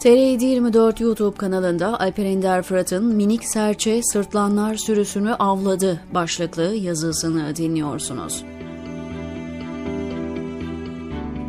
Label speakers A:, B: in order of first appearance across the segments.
A: TR724 YouTube kanalında Alper Ender Fırat'ın Minik Serçe Sırtlanlar Sürüsünü Avladı başlıklı yazısını dinliyorsunuz.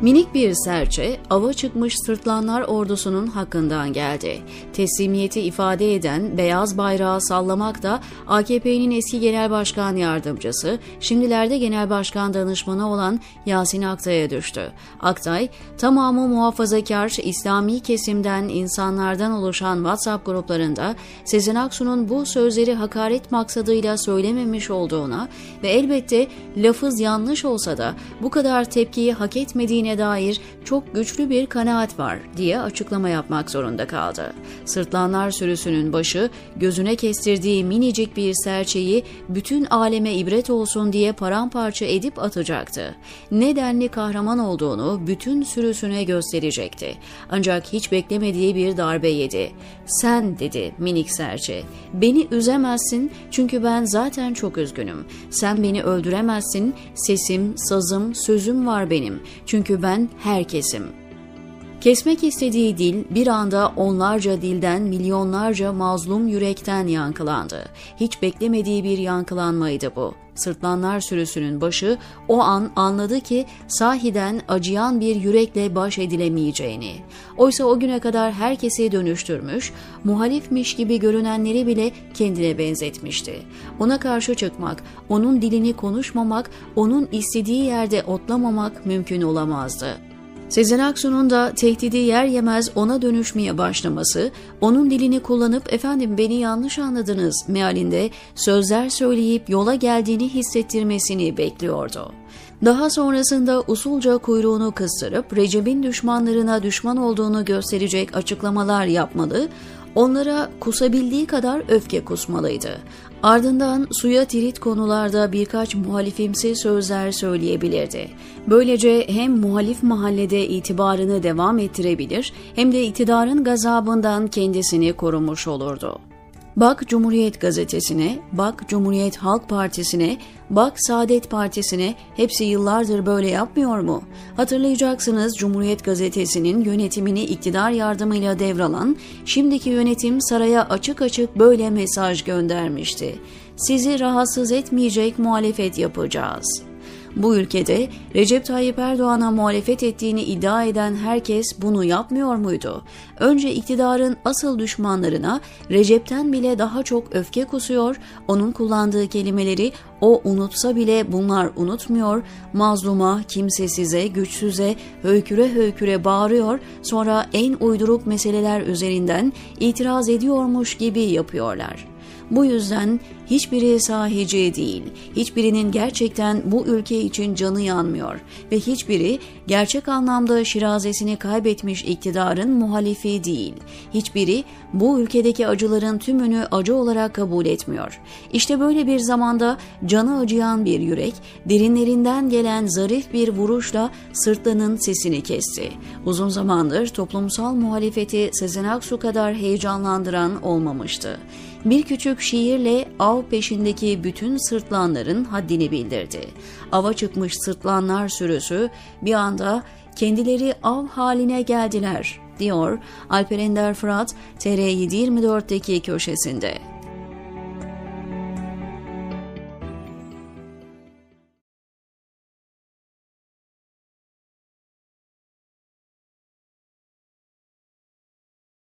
A: Minik bir serçe, ava çıkmış sırtlanlar ordusunun hakkından geldi. Teslimiyeti ifade eden beyaz bayrağı sallamak da AKP'nin eski genel başkan yardımcısı, şimdilerde genel başkan danışmanı olan Yasin Aktay'a düştü. Aktay, tamamı muhafazakar İslami kesimden insanlardan oluşan WhatsApp gruplarında Sezen Aksu'nun bu sözleri hakaret maksadıyla söylememiş olduğuna ve elbette lafız yanlış olsa da bu kadar tepkiyi hak etmediğine ettiğine dair çok güçlü bir kanaat var diye açıklama yapmak zorunda kaldı. Sırtlanlar sürüsünün başı gözüne kestirdiği minicik bir serçeyi bütün aleme ibret olsun diye paramparça edip atacaktı. Nedenli kahraman olduğunu bütün sürüsüne gösterecekti. Ancak hiç beklemediği bir darbe yedi. Sen dedi minik serçe. Beni üzemezsin çünkü ben zaten çok üzgünüm. Sen beni öldüremezsin. Sesim, sazım, sözüm var benim. Çünkü ben herkesim. Kesmek istediği dil bir anda onlarca dilden, milyonlarca mazlum yürekten yankılandı. Hiç beklemediği bir yankılanmaydı bu. Sırtlanlar sürüsünün başı o an anladı ki sahiden acıyan bir yürekle baş edilemeyeceğini. Oysa o güne kadar herkesi dönüştürmüş, muhalifmiş gibi görünenleri bile kendine benzetmişti. Ona karşı çıkmak, onun dilini konuşmamak, onun istediği yerde otlamamak mümkün olamazdı. Sezen Aksu'nun da tehdidi yer yemez ona dönüşmeye başlaması, onun dilini kullanıp efendim beni yanlış anladınız mealinde sözler söyleyip yola geldiğini hissettirmesini bekliyordu. Daha sonrasında usulca kuyruğunu kıstırıp Recep'in düşmanlarına düşman olduğunu gösterecek açıklamalar yapmalı, onlara kusabildiği kadar öfke kusmalıydı. Ardından suya tirit konularda birkaç muhalifimsi sözler söyleyebilirdi. Böylece hem muhalif mahallede itibarını devam ettirebilir hem de iktidarın gazabından kendisini korumuş olurdu. Bak Cumhuriyet Gazetesi'ne, bak Cumhuriyet Halk Partisi'ne, bak Saadet Partisi'ne hepsi yıllardır böyle yapmıyor mu? Hatırlayacaksınız Cumhuriyet Gazetesi'nin yönetimini iktidar yardımıyla devralan, şimdiki yönetim saraya açık açık böyle mesaj göndermişti. Sizi rahatsız etmeyecek muhalefet yapacağız.'' Bu ülkede Recep Tayyip Erdoğan'a muhalefet ettiğini iddia eden herkes bunu yapmıyor muydu? Önce iktidarın asıl düşmanlarına Recep'ten bile daha çok öfke kusuyor, onun kullandığı kelimeleri o unutsa bile bunlar unutmuyor, mazluma, kimsesize, güçsüze höyküre höyküre bağırıyor, sonra en uyduruk meseleler üzerinden itiraz ediyormuş gibi yapıyorlar. Bu yüzden hiçbiri sahici değil, hiçbirinin gerçekten bu ülke için canı yanmıyor ve hiçbiri gerçek anlamda şirazesini kaybetmiş iktidarın muhalifi değil. Hiçbiri bu ülkedeki acıların tümünü acı olarak kabul etmiyor. İşte böyle bir zamanda canı acıyan bir yürek, derinlerinden gelen zarif bir vuruşla sırtlanın sesini kesti. Uzun zamandır toplumsal muhalefeti Sezen Aksu kadar heyecanlandıran olmamıştı bir küçük şiirle av peşindeki bütün sırtlanların haddini bildirdi. Ava çıkmış sırtlanlar sürüsü bir anda kendileri av haline geldiler, diyor Alper Ender Fırat TR724'deki köşesinde.